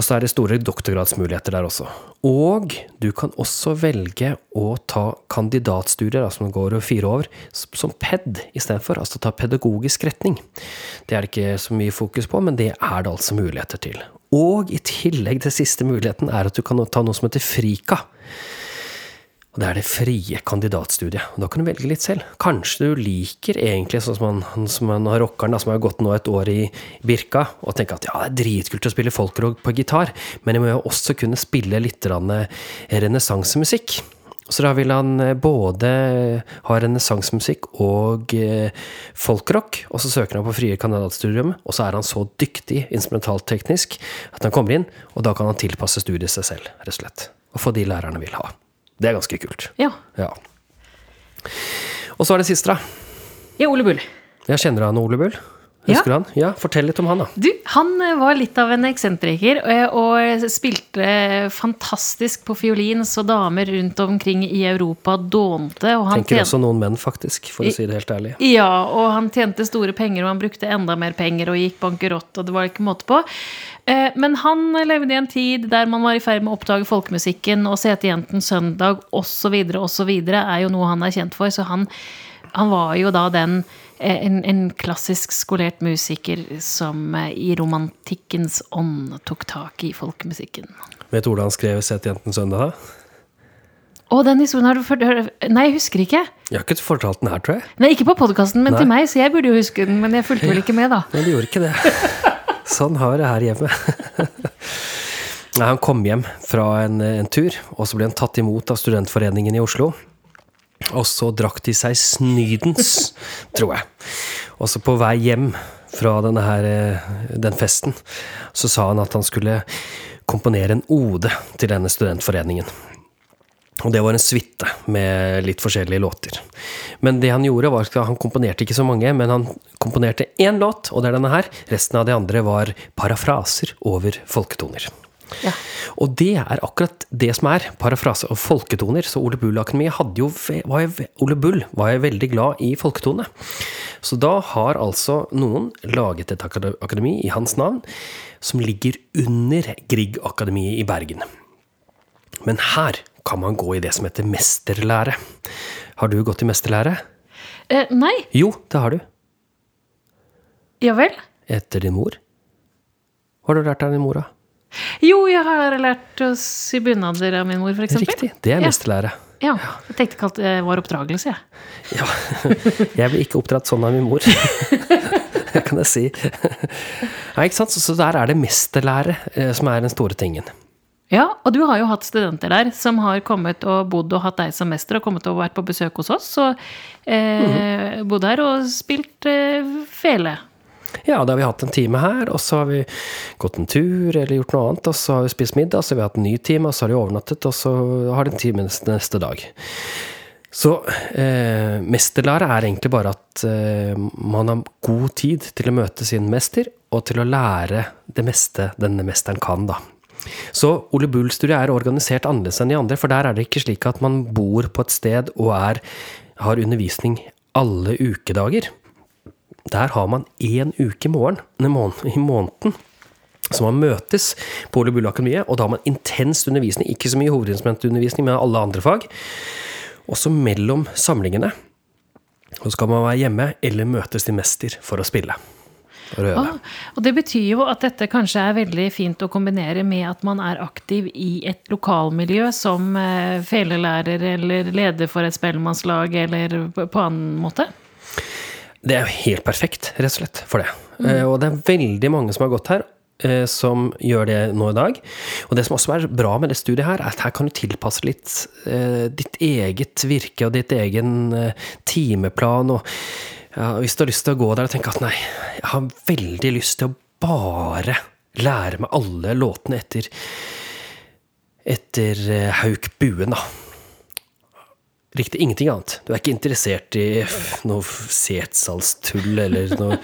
Og så er det store doktorgradsmuligheter der også. Og du kan også velge å ta kandidatstudier, altså som går over fire år, som PED istedenfor. Altså ta pedagogisk retning. Det er det ikke så mye fokus på, men det er det altså muligheter til. Og i tillegg til siste muligheten er at du kan ta noe som heter Frika. Og det er det frie kandidatstudiet. Og da kan du velge litt selv. Kanskje du liker egentlig sånn som han, som han rockeren som har gått nå et år i Birka, og tenker at ja, det er dritkult å spille folkrock på gitar, men jeg må jo også kunne spille litt renessansemusikk. Så da vil han eh, både ha renessansemusikk og eh, folkrock, og så søker han på frie kandidatstudium, og så er han så dyktig instrumentalteknisk at han kommer inn, og da kan han tilpasse studiet seg selv, rett og slett. Og få de lærerne vil ha. Det er ganske kult. Ja. ja. Og så er det siste, da. Ja, Ole Bull. Jeg kjenner deg han Ole Bull. Husker ja. han? Ja, Fortell litt om han, da. Du, Han eh, var litt av en eksentriker eh, og spilte fantastisk på fiolin, så damer rundt omkring i Europa dånte. Og han Tenker også noen menn, faktisk, for å si det helt ærlig. Ja, og han tjente store penger, og han brukte enda mer penger og gikk bankerott, og det var ikke måte på. Eh, men han levde i en tid der man var i ferd med å oppdage folkemusikken, og Setejenten Søndag osv. osv. er jo noe han er kjent for, så han, han var jo da den en, en klassisk skolert musiker som eh, i romantikkens ånd tok tak i folkemusikken. Vet du hvordan han skrev 'Sett jenten søndag'? da? Å, den historien har du ført Nei, jeg husker ikke. Jeg har ikke fortalt den her, tror jeg. Nei, Ikke på podkasten, men Nei. til meg, så jeg burde jo huske den. Men jeg fulgte vel ikke med, da. Nei, du gjorde ikke det. Sånn har det her hjemme. Nei, han kom hjem fra en, en tur, og så ble han tatt imot av Studentforeningen i Oslo. Og så drakk de seg snydens, tror jeg. Og så på vei hjem fra denne her, eh, den festen, så sa han at han skulle komponere en ode til denne studentforeningen. Og det var en suite med litt forskjellige låter. Men det han gjorde, var at han komponerte ikke så mange, men han komponerte én låt, og det er denne her. Resten av de andre var parafraser over folketoner. Ja. Og det er akkurat det som er parafrase og folketoner. Så Ole Bull-akademiet hadde jo var jo, Ole Bull var jeg veldig glad i folketone. Så da har altså noen laget et akademi i hans navn som ligger under Grieg-akademiet i Bergen. Men her kan man gå i det som heter mesterlære. Har du gått i mesterlære? Eh, nei. Jo, det har du. Ja vel? Etter din mor. Hva har du lært av din mor, da? Jo, jeg har lært å sy bunader av min mor, f.eks. Riktig, det er Ja. mesterlære. Ja. Jeg tenkte ikke at det var oppdragelse, jeg. Ja. Jeg ble ikke oppdratt sånn av min mor. Det kan jeg si. Nei, ikke sant? Så, der er det mesterlære eh, som er den store tingen. Ja, og du har jo hatt studenter der som har kommet og bodd og hatt deg som mester og kommet og vært på besøk hos oss. Og eh, bodd her og spilt eh, fele. Ja, da har vi hatt en time her, og så har vi gått en tur eller gjort noe annet, og så har vi spist middag, så har vi hatt en ny time, og så har de overnattet, og så har de en time neste, dag. Så eh, mesterlære er egentlig bare at eh, man har god tid til å møte sin mester, og til å lære det meste denne mesteren kan, da. Så Ole Bull-studiet er organisert annerledes enn de andre, for der er det ikke slik at man bor på et sted og er, har undervisning alle ukedager. Der har man én uke i, morgen, i måneden så man møtes på Ole Bull Akademiet, og da har man intens undervisning. Ikke så mye hovedinstrumentundervisning, men alle andre fag. Også mellom samlingene så skal man være hjemme eller møtes til mester for å spille. Ah, og det betyr jo at dette kanskje er veldig fint å kombinere med at man er aktiv i et lokalmiljø som eh, felelærer eller leder for et spellemannslag eller på annen måte. Det er jo helt perfekt, rett og slett, for det. Mm. Og det er veldig mange som har gått her, eh, som gjør det nå i dag. Og det som også er bra med det studiet her, er at her kan du tilpasse litt eh, ditt eget virke og ditt egen timeplan. Og hvis du har lyst til å gå der og tenke at nei, jeg har veldig lyst til å bare lære meg alle låtene etter etter Hauk Buen, da. Riktig, ingenting annet. Du er ikke interessert i noe setsalstull eller noe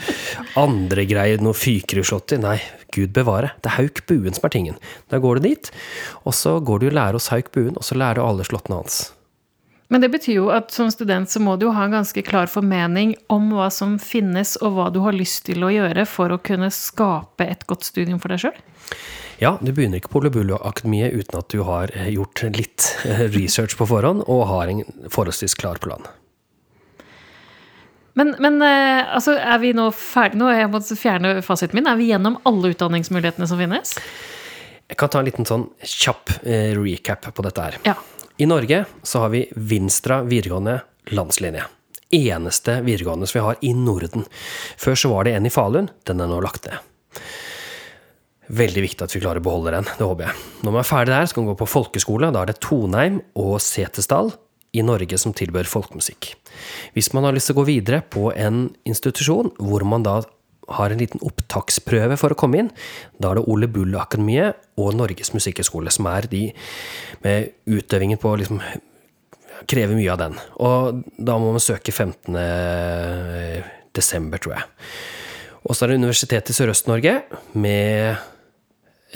andre greier, noe fykeruslotter. Nei, gud bevare. Det er Hauk Buen som er tingen. Da går du dit, og så går du og lærer hos Hauk Buen, og så lærer du alle slåttene hans. Men det betyr jo at som student så må du jo ha en ganske klar formening om hva som finnes, og hva du har lyst til å gjøre for å kunne skape et godt studium for deg sjøl. Ja, du begynner ikke på Ole Bull-akademiet uten at du har eh, gjort litt eh, research på forhånd, og har en forholdsvis klar plan. Men, men eh, altså, er vi nå ferdige nå? Jeg må fjerne fasiten min. Er vi gjennom alle utdanningsmulighetene som finnes? Jeg kan ta en liten sånn kjapp recap på dette her. Ja. I Norge så har vi Vinstra videregående landslinje. Eneste videregående som vi har i Norden. Før så var det en i Falun. Den er nå lagt ned. Veldig viktig at vi klarer å beholde den. Det håper jeg. Når man er ferdig der, skal man gå på folkeskole. Da er det Toneim og Setesdal i Norge som tilbør folkemusikk. Hvis man har lyst til å gå videre på en institusjon hvor man da har en liten opptaksprøve for å komme inn, da er det Ole Bull-akademiet og Norges musikkhøgskole som er de med utøvingen på liksom krever mye av den. Og da må man søke 15. desember, tror jeg. Og så er det Universitetet i Sørøst-Norge med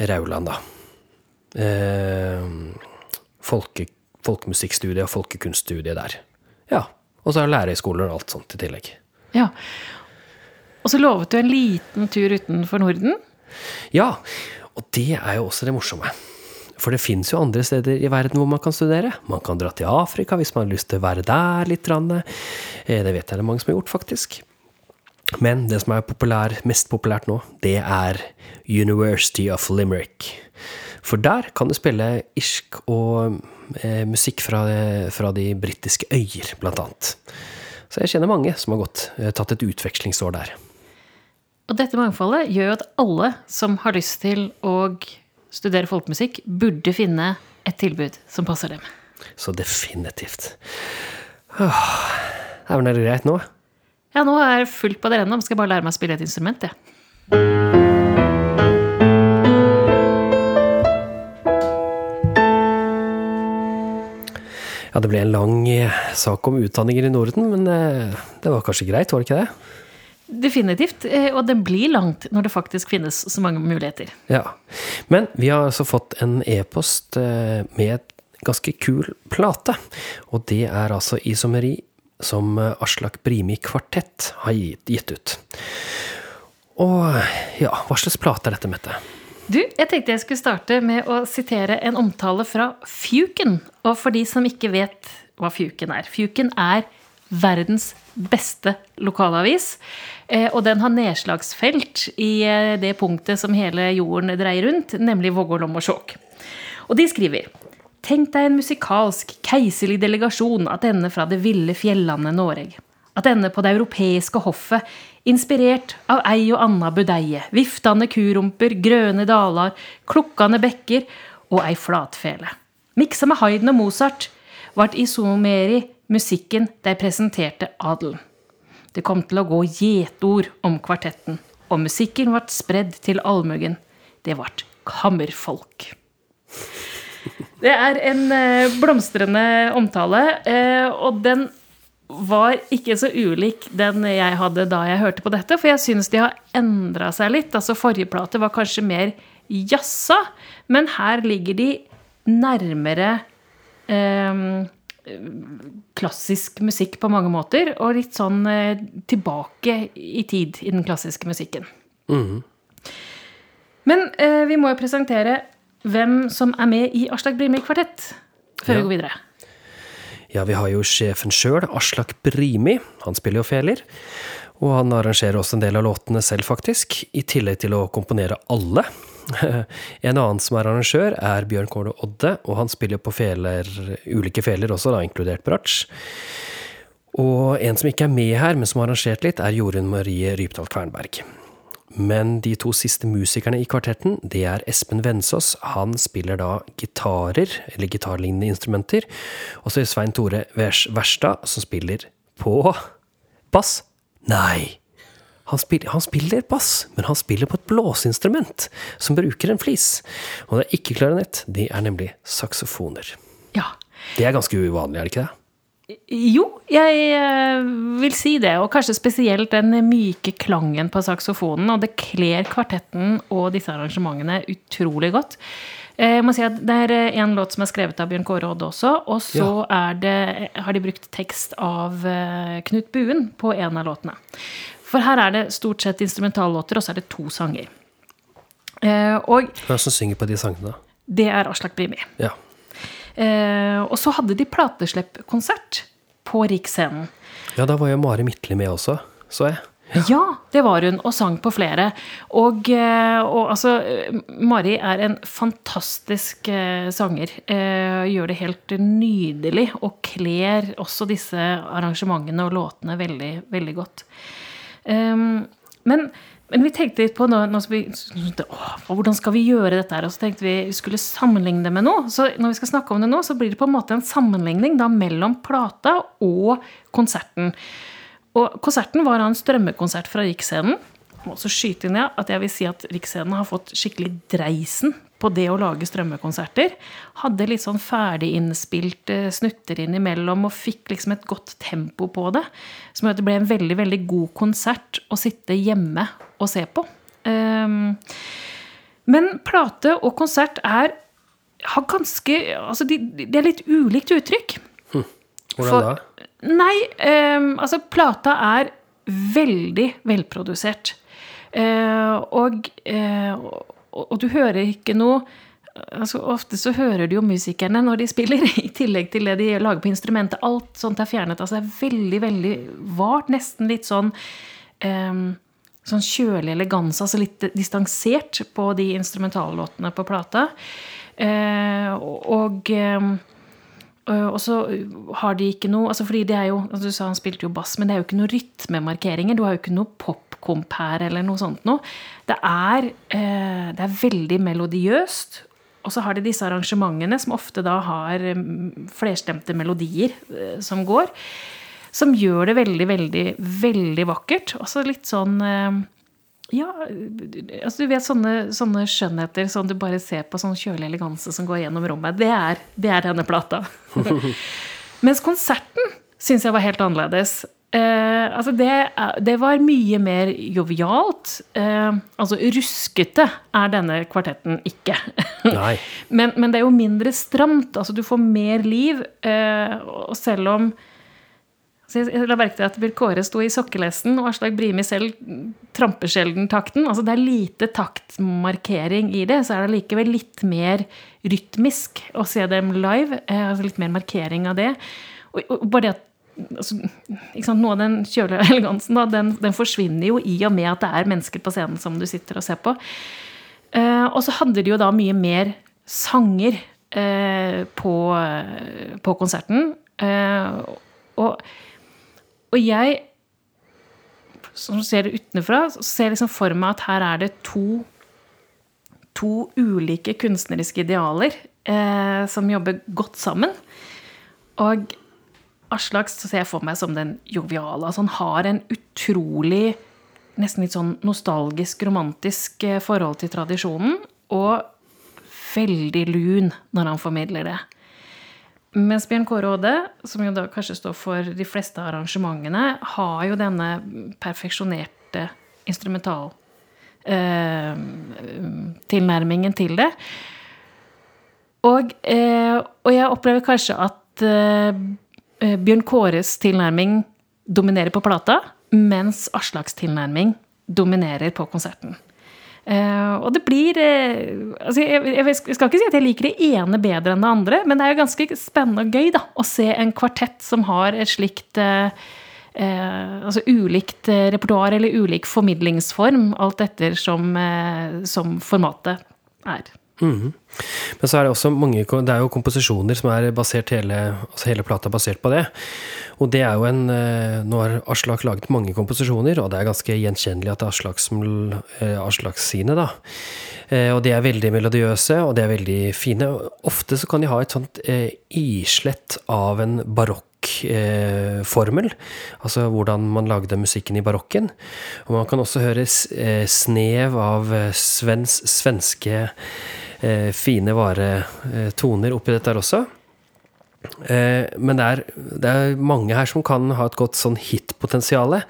Rauland, da. Eh, folke, folkemusikkstudiet og folkekunststudiet der. Ja. Og så er det lærerhøyskoler og alt sånt i tillegg. ja. Og så lovet du en liten tur utenfor Norden. Ja, og det er jo også det morsomme. For det fins jo andre steder i verden hvor man kan studere. Man kan dra til Afrika hvis man har lyst til å være der litt. Eh, Det vet jeg det er mange som har gjort, faktisk. Men det som er populær, mest populært nå, det er University of Limerick. For der kan du spille irsk og eh, musikk fra, fra de britiske øyer, blant annet. Så jeg kjenner mange som har gått, eh, tatt et utvekslingsår der. Og dette mangfoldet gjør jo at alle som har lyst til å studere folkemusikk, burde finne et tilbud som passer dem. Så definitivt. Åh, er vel det greit nå? Ja, nå er jeg fullt på det ennå. Skal jeg bare lære meg å spille et instrument, jeg. Ja, det ble en lang eh, sak om utdanninger i Norden, men eh, det var kanskje greit, var det ikke det? Definitivt. eh, Og det blir langt når det faktisk finnes så mange muligheter. Ja. Men vi har altså fått en e-post med et ganske kul plate. Og det er altså Isomeri som Aslak Brimi Kvartett har gitt, ut. Og ja, hva slags plate er dette, Mette? Du, jeg tenkte jeg skulle starte med å sitere en omtale fra Fjuken. Og for de som ikke vet hva Fjuken er. Fjuken er verdens beste lokalavis. eh, Og den har nedslagsfelt i eh, det punktet som hele jorden dreier rundt, nemlig Vågå, Lom og Skjåk. Og de skriver Tenk deg en musikalsk, keiserlig delegasjon attende fra det ville fjellandet Noreg. Attende på det europeiske hoffet, inspirert av ei og anna budeie, viftande kurumper, grøne dalar, klukkande bekker og ei flatfele. Miksa med Haydn og Mozart vart isomeri musikken de presenterte adelen. Det kom til å gå gjetord om kvartetten, og musikken ble spredd til allmuggen. Det ble kammerfolk. Det er en eh, blomstrende omtale, eh, og den var ikke så ulik den jeg hadde da jeg hørte på dette, for jeg syns de har endra seg litt. Altså Forrige plate var kanskje mer jazza, men her ligger de nærmere eh, klassisk musikk på mange måter, og litt sånn eh, tilbake i tid i den klassiske musikken. Men eh, vi må jo presentere hvem som er med i Aslak Brimi Kvartett, før Ja. vi går videre. Ja, vi har jo sjefen sjøl, Aslak Brimi. Han spiller jo feler. Og han arrangerer også en del av låtene selv, faktisk. I tillegg til å komponere alle. En annen som er arrangør, er Bjørn Kåle Odde, og han spiller på feler, ulike feler også, da, inkludert bratsj. Og en som ikke er med her, men som har arrangert litt, er Jorunn Marie Rypdal Kvernberg. Men de to siste musikerne i kvartetten, det er Espen Vensås. Han spiller da gitarer, eller gitarlignende instrumenter. Og så er Svein Tore Vers Verstad, som spiller på bass. Nei! Han spiller, han spiller bass, men han spiller på et blåseinstrument som bruker en flis. Og det er ikke klarinett, det er nemlig saksofoner. Ja. Det er ganske uvanlig, er det ikke det? Jo, jeg eh, vil si det. Og kanskje spesielt den myke klangen på saksofonen. Og det kler kvartetten og disse arrangementene utrolig godt. Eh, Jeg må si at Det er en låt som er skrevet av Bjørn Kåre Odd også. Og så er det, har de brukt tekst av eh, Knut Buen på en av låtene. For her er det stort sett instrumentallåter, og så er det to sanger. Eh, Og Hvem er det som synger på de sangene? det er Aslak Brimi. Ja. Eh, Og så hadde de plateslippkonsert på Riksscenen. ja, da var jo Mari Midtli med også, så jeg. Ja, det var hun, og sang på flere. Og, eh, og altså Mari er en fantastisk eh, sanger. Eh, Gjør det helt nydelig, og kler også disse arrangementene og låtene veldig, veldig godt. Um, men, men vi tenkte litt på nå, nå vi, å, hvordan skal vi gjøre dette her? Og så tenkte vi vi skulle sammenligne det med noe. Så når vi skal snakke om det nå, så blir det på en måte en sammenligning da mellom plata og konserten. Og konserten var en strømmekonsert fra Riksscenen. Jeg må også skyte inn ja, at jeg vil si at Riksscenen har fått skikkelig dreisen på det å lage strømmekonserter. Hadde litt sånn ferdig innspilte snutter innimellom og fikk liksom et godt tempo på det. Som gjør at det ble en veldig, veldig god konsert å sitte hjemme og se på. Um, men plate og konsert er har ganske Altså, de, de er litt ulikt uttrykk. Hvordan For- da? Nei, ehm, altså plata er veldig velprodusert. Eh, og, eh, og, du hører ikke noe altså Ofte så hører du jo musikerne når de spiller, i tillegg til det de lager på instrumentet. Alt sånt er fjernet. altså Det er veldig, veldig vart. Nesten litt sånn um, sånn kjølig eleganse, altså litt distansert på de instrumentallåtene på plata. Eh, og eh, og så har de ikke noe altså fordi det er jo, altså Du sa han spilte jo bass, men det er jo ikke noe rytmemarkeringer. Du har jo ikke noe popkomp her eller noe sånt noe. Det er, eh, det er veldig melodiøst. Og så har de disse arrangementene, som ofte da har flerstemte melodier eh, som går. Som gjør det veldig, veldig, veldig vakkert. Også litt sånn eh, ja, altså du vet sånne, sånne, skjønnheter som du bare ser på sånn kjølig eleganse som går gjennom rommet. Det er, det er denne plata. Mens konserten syns jeg var helt annerledes. Eh, altså det, det, var mye mer jovialt. Eh, altså ruskete er denne kvartetten ikke. men, men, det er jo mindre stramt. Altså du får mer liv. Eh, og selv om så jeg la merke til at Bill Kåre sto i sokkelesten, og Aslak Brimi selv tramper sjelden takten. Altså det er lite taktmarkering i det, så er det likevel litt mer rytmisk å se dem live. Eh, altså litt mer markering av det. Og, og bare det at altså, Noe av den kjølige elegansen da, den, den, forsvinner jo i og med at det er mennesker på scenen som du sitter og ser på. Eh, og så hadde de jo da mye mer sanger eh, på, på, konserten. og og jeg, som ser det utenfra, ser liksom for meg at her er det to, to ulike kunstneriske idealer eh, som jobber godt sammen. Og Aslak ser jeg for meg som den joviale. Altså han har en utrolig Nesten litt sånn nostalgisk, romantisk eh, forhold til tradisjonen. Og veldig lun når han formidler det. Mens Bjørn Kåre Aade, som jo da kanskje står for de fleste arrangementene, har jo denne perfeksjonerte instrumentaltilnærmingen eh, til det. Og, eh, og, jeg opplever kanskje at Bjørn Kåres tilnærming dominerer på plata, mens Aslaks tilnærming dominerer på konserten. Uh, og det blir uh, altså jeg, jeg, skal ikke si at jeg liker det ene bedre enn det andre, men det er jo ganske spennende og gøy da, å se en kvartett som har et slikt uh, altså ulikt repertoar eller ulik formidlingsform, alt etter som, som formatet er. Mm. Men så er det også mange Det er jo komposisjoner som er basert hele altså hele plata er basert på det. Og det er jo en eh, Nå har Aslak laget mange komposisjoner, og det er ganske gjenkjennelig at det er Aslak, som, eh, Aslak sine, da. Eh, og de er veldig melodiøse, og de er veldig fine. Ofte så kan de ha et sånt islett av en barokk formel, altså hvordan man lagde musikken i barokken. Og man kan også høre snev av svens, svenske fine, vare eh, oppi dette her også. Eh, men det er, det er, mange her som kan ha et godt sånn hit-potensial.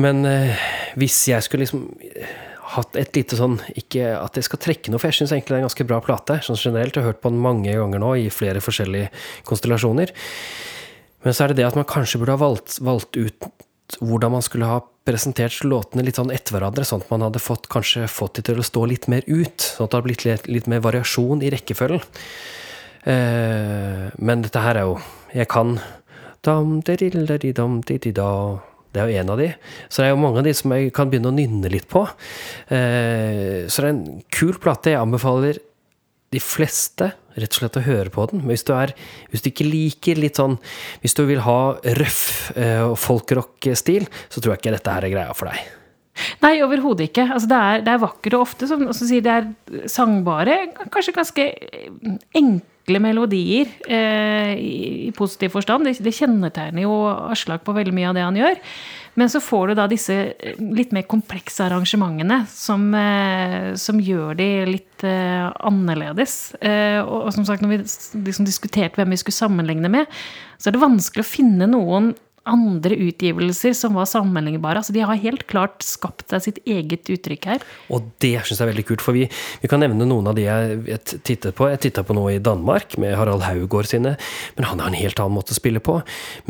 Men eh, hvis jeg skulle liksom eh, hatt et lite sånn Ikke at jeg skal trekke noe, for jeg syns egentlig det er en ganske bra plate. Sånn generelt. Jeg har hørt på den mange ganger nå, i flere forskjellige konstellasjoner. Men så er det det at man kanskje burde ha valgt, valgt ut hvordan man skulle ha presentert låtene litt sånn etter hverandre, sånn at man hadde fått, kanskje fått de til å stå litt mer ut. Sånn at det hadde blitt litt, litt mer variasjon i rekkefølgen. Eh, men dette her er jo Jeg kan Det er jo en av de. Så det er jo mange av de som jeg kan begynne å nynne litt på. Eh, så det er en kul plate. Jeg anbefaler de fleste rett og slett å høre på den. Men hvis du, er, hvis du ikke liker litt sånn Hvis du vil ha røff eh, folkrock-stil, så tror jeg ikke dette her er greia for deg. Nei, overhodet ikke. Altså, det, er, det er vakkert, og ofte som, også sier, det er sangbare, kanskje ganske enkle melodier eh, i, i, positiv forstand. Det, det kjennetegner jo Aslak på veldig mye av det han gjør. Men så får du da disse eh, litt mer komplekse arrangementene som, eh, som gjør de litt uh, annerledes. Og, og, som sagt, når vi liksom diskuterte hvem vi skulle sammenligne med, så er det vanskelig å finne noen andre utgivelser som var sammenlignbare. Altså, de har helt klart skapt seg sitt eget uttrykk her. Og det syns jeg er veldig kult, for vi, vi, kan nevne noen av de jeg tittet på. Jeg titta på noe i Danmark med Harald Haugård sine, men han har en helt annen måte å spille på.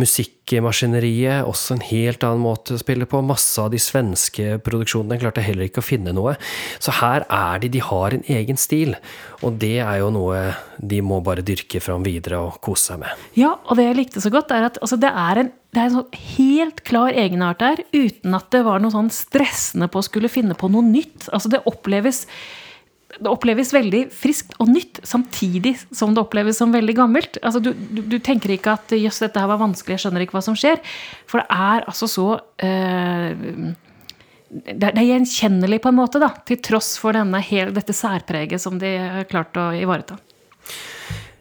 Musikkmaskineriet, også en helt annen måte å spille på. Masse av de svenske produksjonene klarte heller ikke å finne noe. Så her er de, de har en egen stil. Og det er jo noe de må bare dyrke fram videre og kose seg med. Ja, og det jeg likte så godt, er at altså, det er en det er en sånn helt klar egenart der, uten at det var noe sånn stressende på å skulle finne på noe nytt. Altså det oppleves det oppleves veldig friskt og nytt, samtidig som det oppleves som veldig gammelt. Altså, du, du, du tenker ikke at 'jøss, dette her var vanskelig, jeg skjønner ikke hva som skjer'. For det er altså så uh, det, er gjenkjennelig, på en måte, da, til tross for denne, dette særpreget som de har klart å ivareta.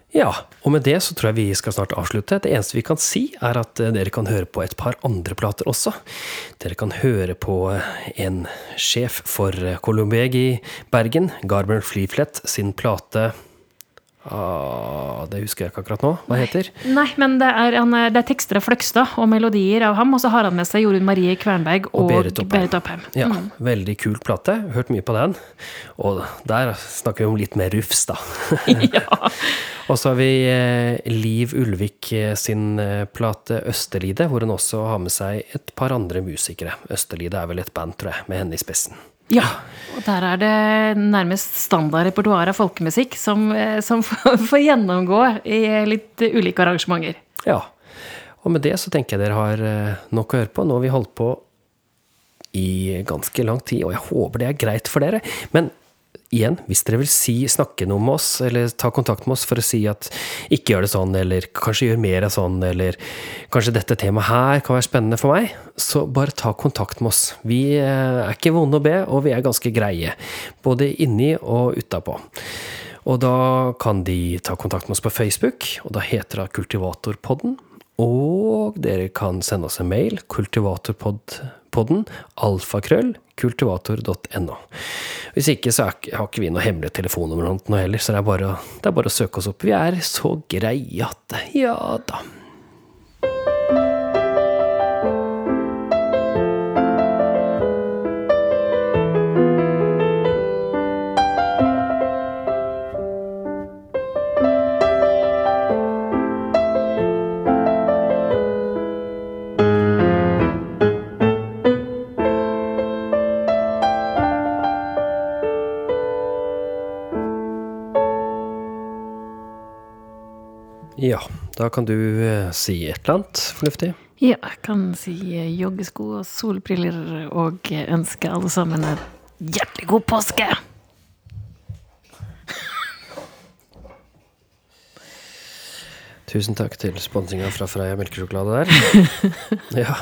Ja, og med det så tror jeg vi skal snart avslutte. Det eneste vi kan si, er at eh, dere kan høre på et par andre plater også. Dere kan høre på eh, en sjef for eh, i Bergen, Garber Fliflett, sin plate Ah, det husker jeg ikke akkurat nå. Hva heter Nei, men det er, han, det er tekster av Fløgstad og melodier av ham. Og så har han med seg Jorunn Marie Kvernberg og, og Berit Oppheim. Berit Oppheim. Ja, mm. Veldig kul plate. Hørt mye på den. Og der snakker vi om litt mer rufs, da. ja. og så har vi eh, Liv Ulvik eh, sin eh, plate Østerlide, hvor hun også har med seg et par andre musikere. Østerlide er vel et band, tror jeg, med henne i spissen. Ja, og der er det nærmest standard repertoar av folkemusikk som, eh, som får gjennomgå i litt ulike arrangementer. Ja, og med det så tenker jeg dere har eh, nok å høre på. Nå har vi holdt på i ganske lang tid, og jeg håper det er greit for dere. Men igjen, hvis dere vil si, snakke noe med oss, eller ta kontakt med oss for å si at ikke gjør det sånn, eller kanskje gjør mer av sånn, eller kanskje dette temaet her kan være spennende for meg, så bare ta kontakt med oss. Vi eh, er ikke vonde å be, og vi er ganske greie. Både inni og utapå. Og da kan de ta kontakt med oss på Facebook, og da heter det Kultivatorpodden. Og dere kan sende oss en mail, kultivatorpodden, alfakrøll, kultivator.no. Hvis ikke så har ikke vi noe hemmelig telefonnummer nå heller, så det er, bare, det er bare å søke oss opp. Vi er så greie at Ja da. Ja, da kan du eh, si et eller annet fornuftig. Ja, jeg kan si eh, joggesko og solbriller og ønske alle sammen en hjertelig god påske! Tusen takk til sponsinga fra Freia melkesjokolade der. Ja.